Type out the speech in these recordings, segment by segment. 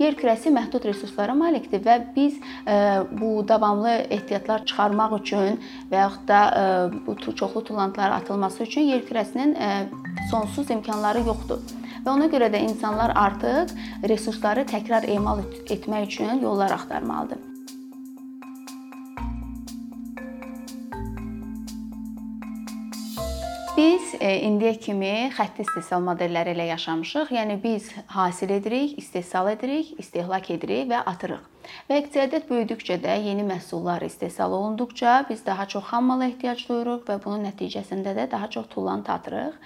yer kürəsi məhdud resurslara malikdir və biz bu davamlı ehtiyatlar çıxarmaq üçün və yaxud da bu çoxlu tullantıların atılması üçün yer kürəsinin sonsuz imkanları yoxdur. Və ona görə də insanlar artıq resursları təkrar emal etmək üçün yollar axtarmalıdır. İndiyə kimi xətti istehsal modelləri ilə yaşamışıq. Yəni biz hasil edirik, istehsal edirik, istehlak edirik və atırıq. Və iqtisadiyyat böyüdükcə də yeni məhsullar istehsal olunduqca biz daha çox xam mala ehtiyac duyuruq və bunun nəticəsində də daha çox tullantı atırıq.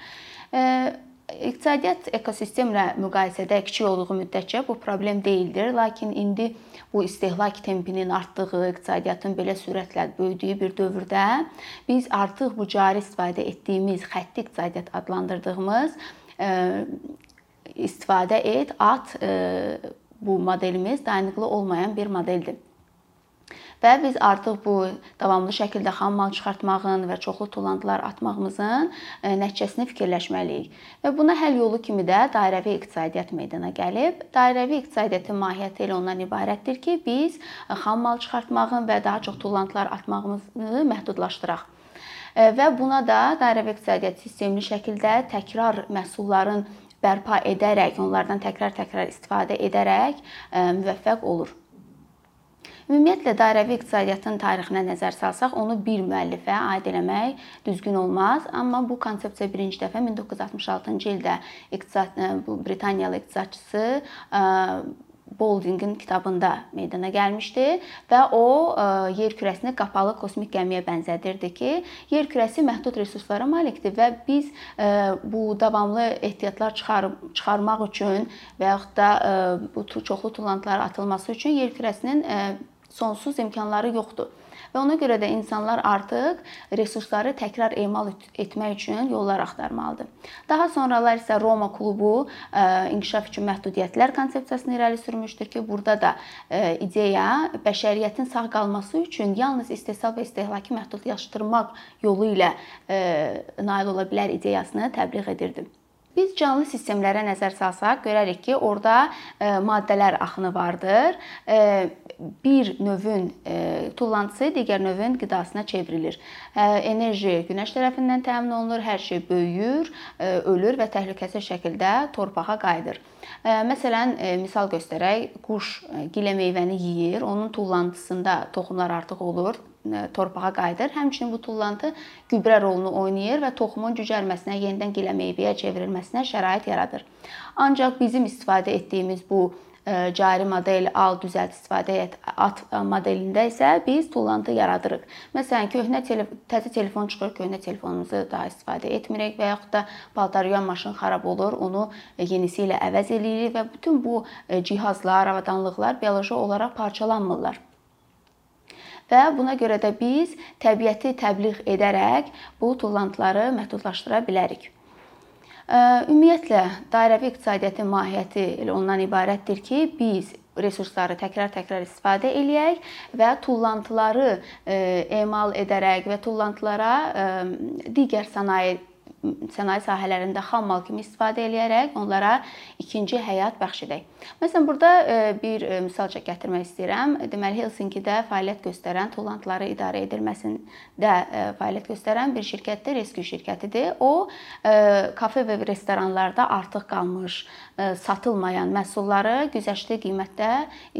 İqtisadiyyat ekosistemlə müqayisədə kiçik olduğu müddətcə bu problem deyildir, lakin indi bu istehlak tempinin artdığı, iqtisadiyyatın belə sürətlə böyüdüyü bir dövrdə biz artıq bu cari istifadə etdiyimiz xətti iqtisadiyyat adlandırdığımız e, istifadə et, at e, bu modelimiz dayanıqlı olmayan bir modeldir. Və biz artıq bu davamlı şəkildə xam mal çıxartmağın və çoxlu tullantılar atmağımızın e, nəticəsini fikirləşməliyik. Və buna həll yolu kimi də dairəvi iqtisadiyyat meydana gəlib. Dairəvi iqtisadiyyatın mahiyyəti elə ondan ibarətdir ki, biz e, xam mal çıxartmağın və daha çox tullantılar atmağımızı məhdudlaşdıraq. E, və buna da dairəvi iqtisadiyyat sistemli şəkildə təkrar məhsulların bərpa edərək, onlardan təkrar-təkrar istifadə edərək müvəffəq olur. Ümumiyyətlə dairəvi iqtisadiyyatın tarixinə nəzər salsaq, onu bir müəllifə aid eləmək düzgün olmaz, amma bu konsepsiya birinci dəfə 1966-cı ildə iqtisad bu Britaniyalı iqtisadçısı Boldingin kitabında meydana gəlmişdi və o yer kürəsini qapalı kosmik gəmiyə bənzədirdi ki, yer kürəsi məhdud resurslara malikdir və biz bu davamlı ehtiyatlar çıxarıb çıxarmaq üçün və yaxud da bu çoxlu tullantılar atılması üçün yer kürəsinin sonsuz imkanları yoxdur. Və ona görə də insanlar artıq resursları təkrar emal etmək üçün yollar axtarmalıdır. Daha sonralar isə Roma klubu inkişaf üçün məhdudiyyətlər konsepsiyasını irəli sürmüşdür ki, burada da ideya bəşəriyyətin sağ qalması üçün yalnız istehsal və istehlakı məhdudlaşdırmaq yolu ilə nail ola bilər ideyasını təbliğ edirdi. Biz canlı sistemlərə nəzər salsaq, görərik ki, orada e, maddələr axını vardır. E, bir növün e, tullantısı digər növün qidasına çevrilir. Enerji günəş tərəfindən təmin olunur, hər şey böyüyür, ölür və təhlükəsiz şəkildə torpağa qayıdır. Məsələn, misal göstərək, quş gilə meyvəni yeyir, onun tullantısında toxumlar artıq olur, torpağa qayıdır. Həmçinin bu tullantı gübrə rolunu oynayır və toxumun cücərməsinə, yenidən gilə meyvəyə çevrilməsinə şərait yaradır. Ancaq bizim istifadə etdiyimiz bu e, cari model al düzəlt istifadə et at modelində isə biz tullantı yaradırıq. Məsələn, köhnə telef təzə telefon çıxır, köhnə telefonumuzu daha istifadə etmirik və yaxud da paltaryuyan maşın xarab olur, onu yenisi ilə əvəz eləyirik və bütün bu e, cihazlar, avadanlıqlar bioloji olaraq parçalanmırlar və buna görə də biz təbiəti təbliğ edərək bu tullantıları məhdudlaşdıra bilərik. Ümumiyyətlə dairəvi iqtisadiyyatın mahiyyəti elə ondan ibarətdir ki, biz resursları təkrar-təkrar istifadə eləyək və tullantıları emal edərək və tullantılara digər sənaye sənaye sahələrində xam mal kimi istifadə eləyərək onlara ikinci həyat bəxş edək. Məsələn, burada e, bir e, misal gətirmək istəyirəm. Deməli, Helsinki-də fəaliyyət göstərən tullantıları idarə edilməsində e, fəaliyyət göstərən bir şirkətdir, Rescue şirkətidir. O kafe və restoranlarda artıq qalmış, satılmayan məhsulları güzəştli qiymətdə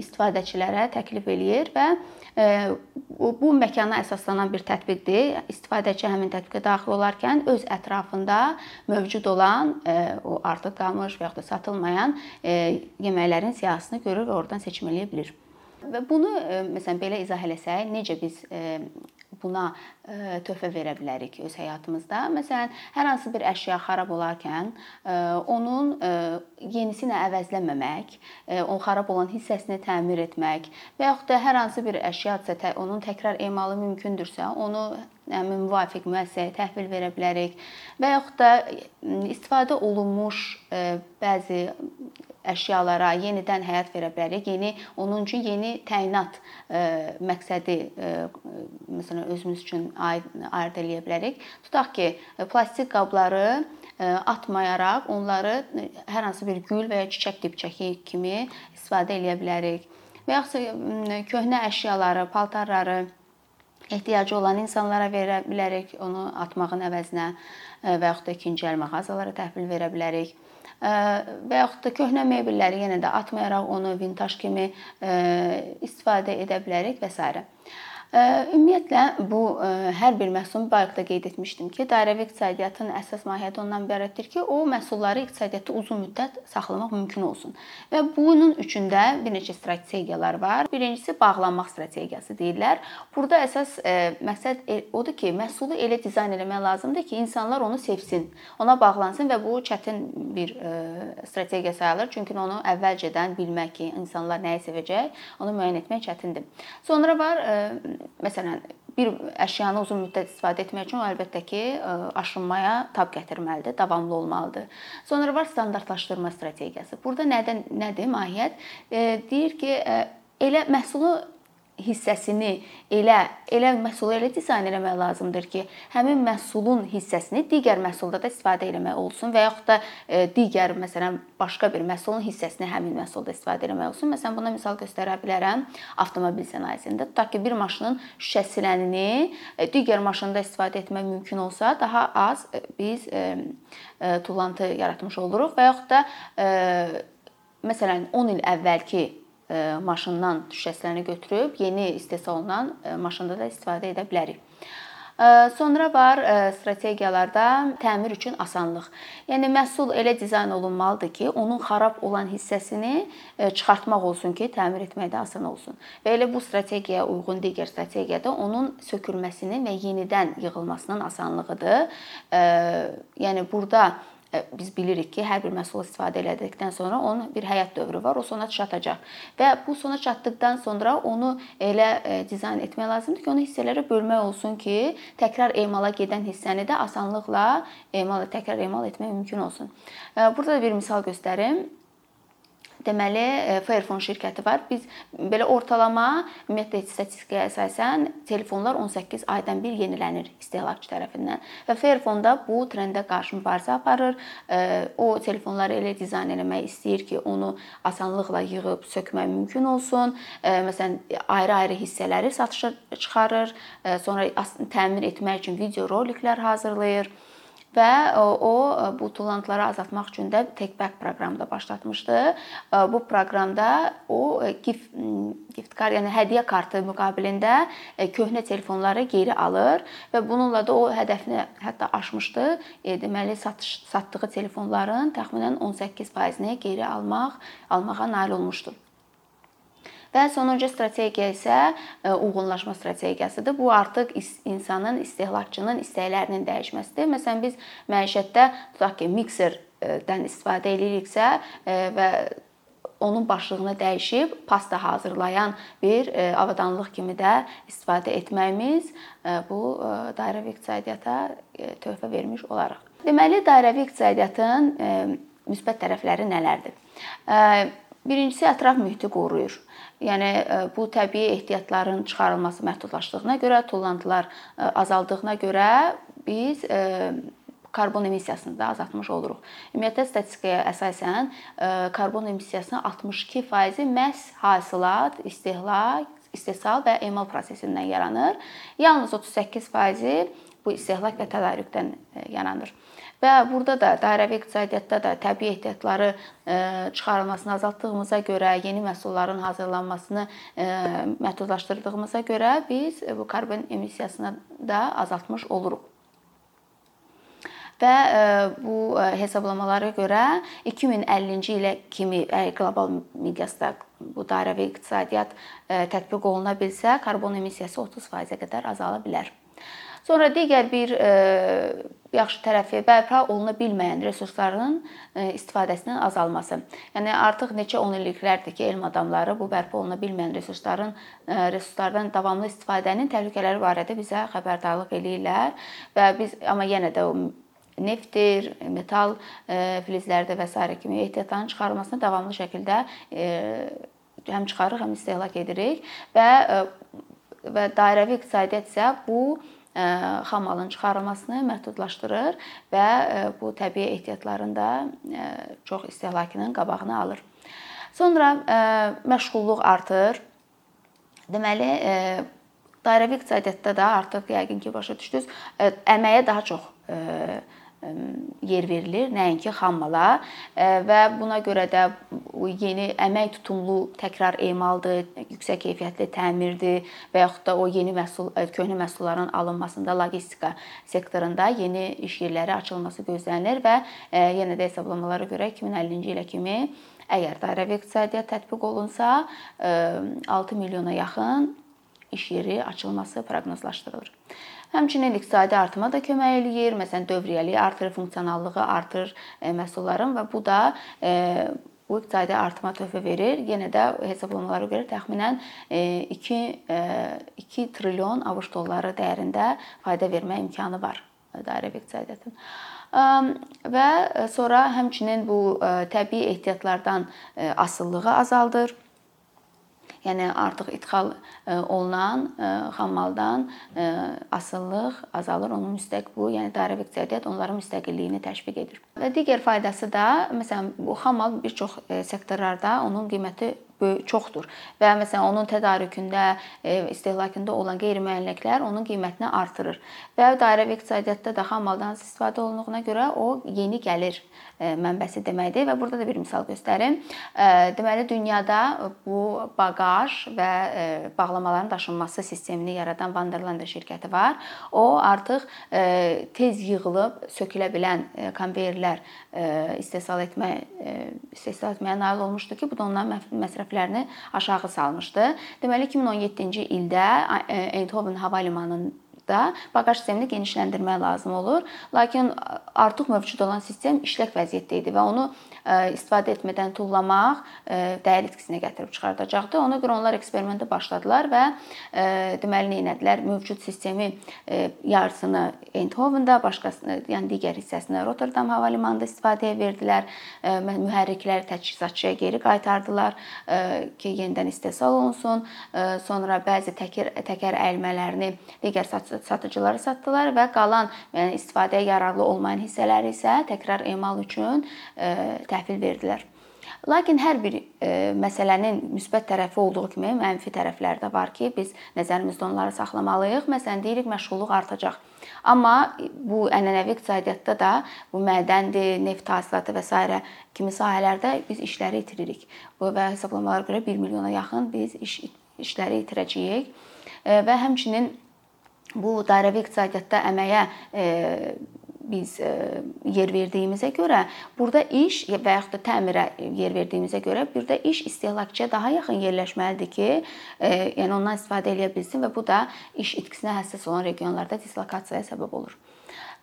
istifadəçilərə təklif eləyir və bu məkana əsaslanan bir tətbiqdir. İstifadəçi həmin tətbiqə daxil olarkən öz ətrafında mövcud olan o artıq qalmış və ya da satılmayan yeməklərin siyahısını görür və oradan seçim eləyə bilir. Və bunu məsələn belə izah eləsək, necə biz buna e, töhfə verə bilərik öz həyatımızda. Məsələn, hər hansı bir əşya xarab olarkən e, onun e, yenisi ilə əvəzləməmək, o xarab olan hissəsini təmir etmək və yaxud da hər hansı bir əşyadsa onun təkrar emalı mümkündürsə, onu həmin müvafiq müəssisəyə təhvil verə bilərik və yaxud da istifadə olunmuş bəzi əşyalara yenidən həyat verə bilərik. Yeni onun üçün yeni təyinat e, məqsədi e, məsələn özümüz üçün ayırd eləyə bilərik. Tutaq ki, plastik qabları atmayaraq onları hər hansı bir gül və ya çiçək dibçəki kimi istifadə edə bilərik. Və yaxud köhnə əşyaları, paltarları ehtiyacı olan insanlara verə bilərik, onu atmağın əvəzinə və yaxud da ikinci əl mağazalara təhvil verə bilərik və yaxud da köhnə mebelləri yenə də atmayaraq onu vintaj kimi istifadə edə bilərik və s. Ümumiyyətlə bu hər bir məhsulun bayaq da qeyd etmişdim ki, dairəvi iqtisadiyyatın əsas mahiyyəti ondan ibarətdir ki, o məhsulları iqtisadiyyatda uzun müddət saxlamaq mümkün olsun. Və bunun üçün də bir neçə strategiyalar var. Birincisi bağlanmaq strategiyası deyirlər. Burada əsas məqsəd e, odur ki, məhsulu elə dizayn etmək lazımdır ki, insanlar onu sevsin, ona bağlansın və bu çətin bir strategiya sayılır. Çünki onu əvvəlcədən bilmək ki, insanlar nəyi sevəcək, onu müəyyən etmək çətindir. Sonra var məsələn bir əşyanı uzun müddət istifadə etmək üçün o əlbəttə ki, aşınmaya tab gətirməlidir, davamlı olmalıdır. Sonra var standartlaşdırma strategiyası. Burada nədən nədir mahiyyət? Deyir ki, elə məhsulu hissəsini elə elə məhsulu elə dizayn etmək lazımdır ki, həmin məhsulun hissəsini digər məhsulda da istifadə etmək olsun və yaxud da e, digər məsələn başqa bir məhsulun hissəsini həmin məhsulda istifadə etmək olsun. Məsələn, buna misal göstərə bilərəm avtomobil sənayesində. Tutaq ki, bir maşının şüşə silənini e, digər maşında istifadə etmək mümkün olsa, daha az e, biz tullantı yaratmış oluruq və yaxud da məsələn 10 il əvvəlki maşından şüşəsini götürüb yeni istehsal olunan e, maşında da istifadə edə bilərik. E, sonra var strategiyalarda təmir üçün asanlıq. Yəni məhsul elə dizayn olunmalıdır ki, onun xarab olan hissəsini çıxartmaq olsun ki, təmir etməkdə asan olsun. Və elə bu strategiyaya uyğun digər strategiyada onun sökülməsinin və yenidən yığılmasının asanlığıdır. Yəni burada biz bilirik ki, hər bir məhsulu istifadə elədikdən sonra onun bir həyat dövrü var, o sona çatacaq. Və bu sona çatdıqdan sonra onu elə e, dizayn etmək lazımdır ki, onu hissələrə bölmək olsun ki, təkrar emala gedən hissəni də asanlıqla emal təkrar emal etmək mümkün olsun. Burada da bir misal göstərim. Deməli, e, Fairphone şirkəti var. Biz belə ortalama ümumiyyətlə statistikaya əsasən telefonlar 18 aydan bir yenilənir istehlakçı tərəfindən. Və Fairphone da bu trendə qarşı mübarizə aparır. E, o telefonları elə dizayn etmək istəyir ki, onu asanlıqla yığıb sökmək mümkün olsun. E, məsələn, ayrı-ayrı hissələri satışa çıxarır, sonra təmin etmək üçün video roliklər hazırlayır və e, o e, bu tullantıları azaltmaq üçün də TechBack proqramı da başlatmışdı. E, bu proqramda o gift gift kart, yəni hədiyyə kartı müqabilində köhnə telefonları geri alır və bununla da o hədəfini hətta aşmışdı. Deməli satış satdığı telefonların təxminən 18%-ni geri almaq almağa nail olmuşdu. Və sonuncu strategiya isə e, uyğunlaşma strategiyasıdır. Bu artıq insanın, istehlakçının istəklərinin dəyişməsidir. Məsələn, biz məişətdə tutaq ki, mikserdən istifadə ediriksə e, və onun başlığını dəyişib pasta hazırlayan bir e, avadanlıq kimi də istifadə etməyimiz bu dairəvi iqtisadiyyata töhfə vermiş olaraq. Deməli, dairəvi iqtisadiyyatın müsbət tərəfləri nələrdir? Birincisi ətraf mühiti qoruyur. Yəni e, bu təbii ehtiyatların çıxarılması məhdudlaşdığına görə, tullantılar e, azaldığına görə biz e, karbon emissiyasını da azaltmış oluruq. Ümumiyyətlə statistikaya əsasən karbon emissiyasının 62% məhz hasilat, istehlak, istehsal və emal prosesindən yaranır. Yalnız 38% bu istehlak və tədarükdən yaranır. Və burada da dairəvi iqtisadiyyatda da təbii ehtiyatları e, çıxarılmasını azaltdığımıza görə, yeni məhsulların hazırlanmasını e, məhdudlaşdırdığımıza görə biz bu karbon emissiyasını da azaltmış oluruq və e, bu hesablamalara görə 2050-ci ilə kimi qlobal miqyasda bu dairəvi iqtisadiyyat tətbiq oluna bilsə, karbon emissiyası 30%-ə qədər azala bilər. Sonra digər bir e, yaxşı tərəfi bərpa oluna bilməyən resursların e, istifadəsinin azalması. Yəni artıq neçə 10 illiklərdir ki, elm adamları bu bərpa oluna bilməyən resursların e, resurslardan davamlı istifadənin təhlükələri barədə bizə xəbərdarlıq eləyirlər və biz amma yenə də o neftdir, metal filizlərdə və s. kimi ehtiyatların çıxarılmasına davamlı şəkildə həm çıxarırıq, həm istehlak edirik və və dairəvi iqtisadiyyat isə bu xam malın çıxarılmasını məhdudlaşdırır və bu təbii ehtiyatların da çox istehlakının qabağını alır. Sonra məşğulluq artır. Deməli, dairəvi iqtisadiyyatda da artıq yəqin ki, başa düşdünüz, əməyə daha çox yer verilir, nəinki xam mala və buna görə də yeni əmək tutumlu təkrar emaldır, yüksək keyfiyyətli təmirdir və yaxud da o yeni məhsul köhnə məhsulların alınmasında logistika sektorunda yeni iş yerləri açılması gözlənilir və yenə də hesablamalara görə 2050-ci ilə kimi əgər dairəvi iqtisadiyyat tətbiq olunsa 6 milyona yaxın iş yeri açılması proqnozlaşdırılır. Həmçinin iqtisadi artıma da kömək eləyir. Məsələn, dövriyyəliyi artırır, funksionallığı artırır e, məhsulların və bu da e, bu iqtisadi artıma töhfə verir. Yenə də hesablamalara görə təxminən 2 e, 2 trilyon ABŞ dolları dəyərində fayda vermə imkanı var dairəvi iqtisadiyyatın. Və sonra həmçinin bu təbii ehtiyatlardan asılılığı azaldır Yəni artıq idxal e, olunan e, xammaldan e, asıllıq azalır, onun müstəq bu, yəni dairəvi iqtisadiyyat onların müstəqilliyini təşviq edir. Və digər faydası da, məsələn, bu xammal bir çox sektorlarda onun qiyməti çoxdur və məsələn onun tədarükündə, istehlakında olan qeyri-müəyyənliklər onun qiymətini artırır. Və dairəvi iqtisadiyyatda da xam maldan istifadə olunduğuna görə o yeni gəlir mənbəsi deməkdir və burada da bir misal göstərim. Deməli dünyada bu baqaj və bağlamaların daşınması sistemini yaradan Vanderlande şirkəti var. O artıq tez yığılıb sökülə bilən konveyerlər istehsal etmə istehsal etməyə nail olmuşdu ki, bu da onların məsrəflərini aşağı salmışdı. Deməli 2017-ci ildə Eindhoven hava limanının da baqaj sistemini genişləndirmək lazım olur. Lakin artıq mövcud olan sistem işlək vəziyyətdə idi və onu istifadə etmədən tullamaq dəyər itkisinə gətirib çıxardacaqdı. Ona görə onlar eksperimenti başladılar və deməli nə etdilər? Mövcud sistemi yarısını Eindhoven-da, başqasını, yəni digər hissəsini Rotterdam hava limanında istifadəyə verdilər. Mühərrikləri təchizatçıya geri qaytardılar ki, yenidən istehsal olunsun. Sonra bəzi təkər təkər əyilmələrini digər satıcılara satdılar və qalan yəni istifadəyə yararlı olmayan hissələri isə təkrar emal üçün təhvil verdilər. Lakin hər bir e, məsələnin müsbət tərəfi olduğu kimi mənfi tərəfləri də var ki, biz nəzərimizdə onları saxlamalıyıq. Məsələn, deyirik məşğulluq artacaq. Amma bu ənənəvi iqtisadiyyatda da bu mədəndir, neft hasilatı və s. kimi sahələrdə biz işləri itiririk. Bu və hesablamalara görə 1 milyona yaxın biz iş işləri itirəcəyik və həmçinin bu dairəvi iqtisadiyyatda əməyə e, biz e, yer verdiyimizə görə burada iş və yaxud da təmirə yer verdiyimizə görə burada iş istehlakçıya daha yaxın yerləşməlidir ki, e, yəni ondan istifadə edə bilsin və bu da iş itkisinə həssas olan regionlarda dislokasiyaya səbəb olur.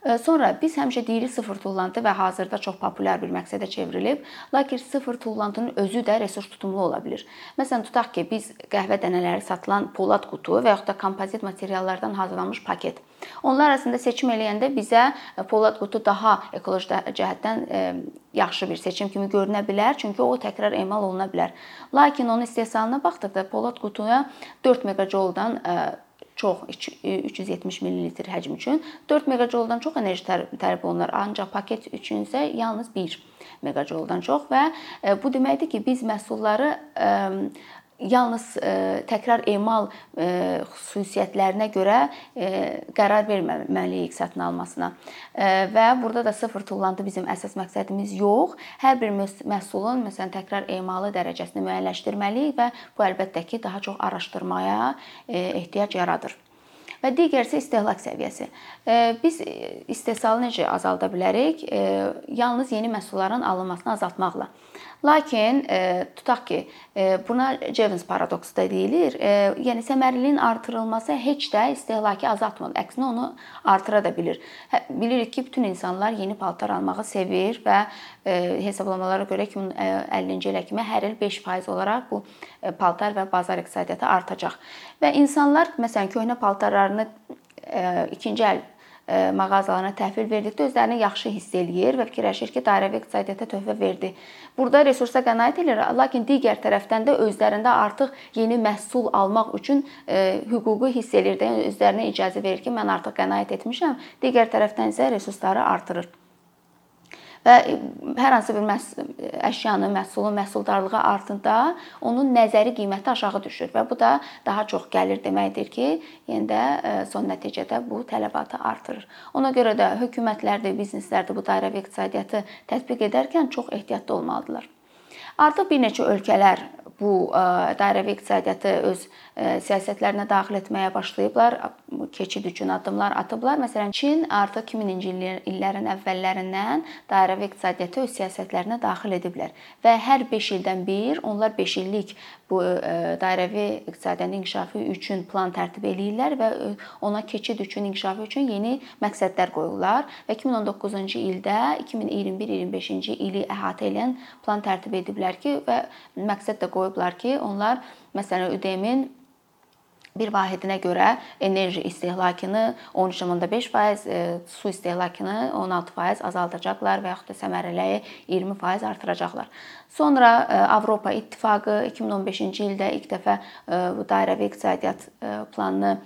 Sonra biz həmişə deyirik sıfır tullantı və hazırda çox populyar bir məqsədə çevrilib. Lakin sıfır tullantının özü də resurs tutumlu ola bilər. Məsələn, tutaq ki, biz qəhvə dənələri satılan polad qutu və yaxud da kompozit materiallardan hazırlanmış paket. Onlar arasında seçim eləyəndə bizə polad qutu daha ekoloji cəhətdən yaxşı bir seçim kimi görünə bilər, çünki o təkrar emal oluna bilər. Lakin onun istehsalına baxdıqda polad qutuya 4 meqajouldan çox 370 ml həcm üçün 4 meqajouldan çox enerji tələb olunur. Ancaq paket üçün isə yalnız 1 meqajouldan çox və e, bu deməkdir ki, biz məhsulları yalnız e, təkrar emal e, xüsusiyyətlərinə görə e, qərar verməməliyik satın almasına. Və burada da sıfır tullantı bizim əsas məqsədimiz yox. Hər bir məhsulun məsələn təkrar emalı dərəcəsini müəyyənləşdirməliyik və bu əlbəttə ki, daha çox araşdırmaya ehtiyac yaradır. Və digərisi istehlak səviyyəsi. Biz istehsalı necə azalda bilərik? Yalnız yeni məhsulların alınmasını azaltmaqla. Lakin e, tutaq ki, e, buna Jevons paradoksu da deyilir. E, yəni səmərəliliyin artırılması heç də istehlakı azaltmır. Əksinə onu artıra da bilir. Hə, bilirik ki, bütün insanlar yeni paltar almağı sevir və e, hesablamalara görə 2050-ci ilə kimi hər il 5% olaraq bu e, paltar və bazar iqtisadiyyatı artacaq. Və insanlar məsələn köhnə paltarlarını e, ikinci əl mağazalarına təhvil verdikdə özlərini yaxşı hiss eləyir və fikirləşir ki, dairəvi iqtisadiyyata töhfə verdi. Burada resursa qənaət edir, lakin digər tərəfdən də özlərində artıq yeni məhsul almaq üçün hüququ hiss edir də, yəni özlərinə icazə verir ki, mən artıq qənaət etmişəm. Digər tərəfdən isə resursları artırır və hər hansı bir məhs əşyanın, məhsulun məhsuldarlığı artında onun nəzəri qiyməti aşağı düşür və bu da daha çox gəlir deməkdir ki, yenə də e, son nəticədə bu tələbatı artırır. Ona görə də hökumətlər də, bizneslər də bu dairəvi iqtisadiyyatı tətbiq edərkən çox ehtiyatlı olmalıdırlar. Artıq bir neçə ölkələr bu e, dairəvi iqtisadiyyatı öz siyasətlərinə daxil etməyə başlayıblar, keçid üçün addımlar atıblar. Məsələn, Çin artıq 2000-ci illərin əvvəllərindən dairəvi iqtisadiyyatı öz siyasətlərinə daxil ediblər və hər 5 ildən bir onlar 5 illik bu dairəvi iqtisadiyyatın inkişafı üçün plan tərtib eləyirlər və ona keçid üçün, inkişafı üçün yeni məqsədlər qoyurlar və 2019-cu ildə 2021-25-ci ili əhatə edən plan tərtib ediblər ki, və məqsəd də qoyublar ki, onlar məsələn ÖDM-in bir vahidinə görə enerji istehlakını 13.5%, e, su istehlakını 16% azaldacaqlar və yaxud da səmərəliyi 20% artıracaqlar. Sonra e, Avropa İttifaqı 2015-ci ildə ilk dəfə e, bu dairəvi iqtisadiyyat planını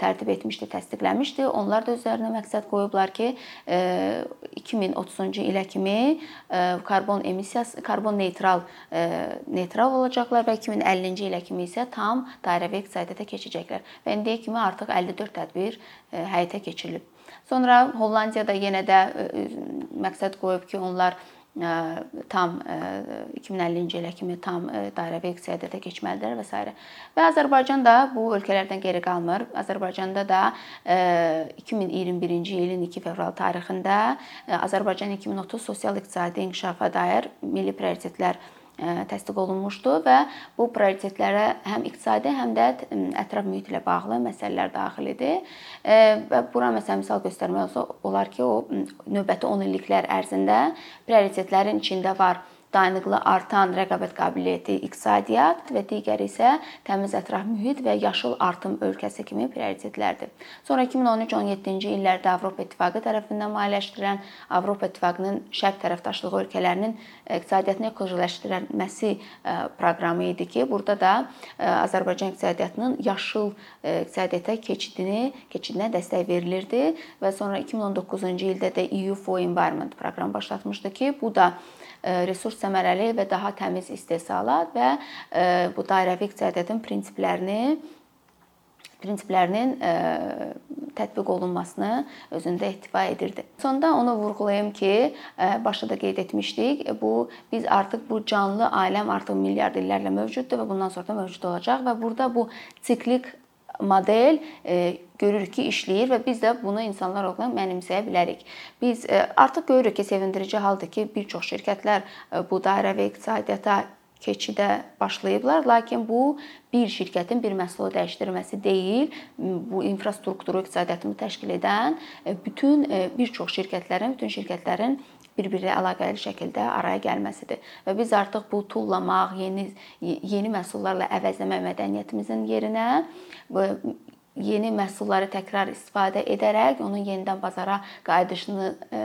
tərtib etmişdi, təsdiqləmişdi. Onlar da özlərinə məqsəd qoyublar ki, 2030-cu e, ilə kimi e, karbon emissiyası, karbon neytral neytral olacaqlar və 2050-ci ilə kimi isə tam dairəvi iqtisadiyyata keçəcəklər. Və indiyə kimi artıq 54 tədbir həyata keçirilib. Sonra Hollandiyada yenə də məqsəd qoyub ki, onlar tam 2050-ci ilə kimi tam dairəvi iqtisadiyyata keçməlidirlər və s. Və Azərbaycan da bu ölkələrdən geri qalmır. Azərbaycanda da 2021-ci ilin 2 fevral tarixində Azərbaycan 2030 sosial-iqtisadi inkişafa dair milli prioritetlər təsdiq olunmuşdu və bu prioritetlərə həm iqtisadi, həm də ətraf mühit ilə bağlı məsələlər daxil idi. Və bura məsələn misal göstərmək olar ki, o növbəti 10 illiklər ərzində prioritetlərin içində var dayanıqlı artan rəqabət qabiliyyəti iqtisadiyyat və digəri isə təmiz ətraf mühit və yaşıl artım ölkəsi kimi prioritetlərdir. Sonra 2013-17-ci illərdə Avropa İttifaqı tərəfindən maliyyələşdirilən Avropa İttifaqının şərq tərəfdaşlığı ölkələrinin iqtisadiyyatını ekolojiləşdirilməsi e, proqramı idi ki, burada da e, Azərbaycan iqtisadiyyatının yaşıl e, iqtisadiyyata keçidini, keçidinə dəstək verilirdi və sonra 2019-cu ildə də EU for Environment proqramı başlatmışdı ki, bu da resurs səmərəli və daha təmiz istehsalat və bu dairəvi iqtisadiyyatın prinsiplərini prinsiplərinin tətbiq olunmasını özündə ehtiva edirdi. Sonda onu vurğulayım ki, başda da qeyd etmişdik, bu biz artıq bu canlı aləm artıq milyard illərlə mövcuddur və bundan sonra da mövcud olacaq və burada bu siklik model e, görürük ki, işləyir və biz də bunu insanlar olaraq mənimsəyə bilərik. Biz e, artıq görürük ki, sevindirici haldır ki, bir çox şirkətlər e, bu dairəvi iqtisadiyyata keçidə başlayıblar, lakin bu bir şirkətin bir məhsulu dəyişdirməsi deyil, bu infrastrukturu iqtisadiyyatını təşkil edən bütün bir çox şirkətlərin, bütün şirkətlərin bir-biri əlaqəli şəkildə araya gəlməsidir. Və biz artıq bu tullamaq, yeni yeni məhsullarla əvəzləmə mədəniyyətimizin yerinə yeni məhsulları təkrar istifadə edərək, onun yenidən bazara qayıdışını e,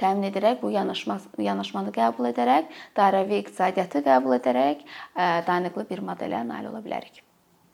təmin edərək, bu yanaşma yanaşmanı qəbul edərək, dairəvi iqtisadiyyatı qəbul edərək e, dayanıqlı bir modelə nail ola bilərik.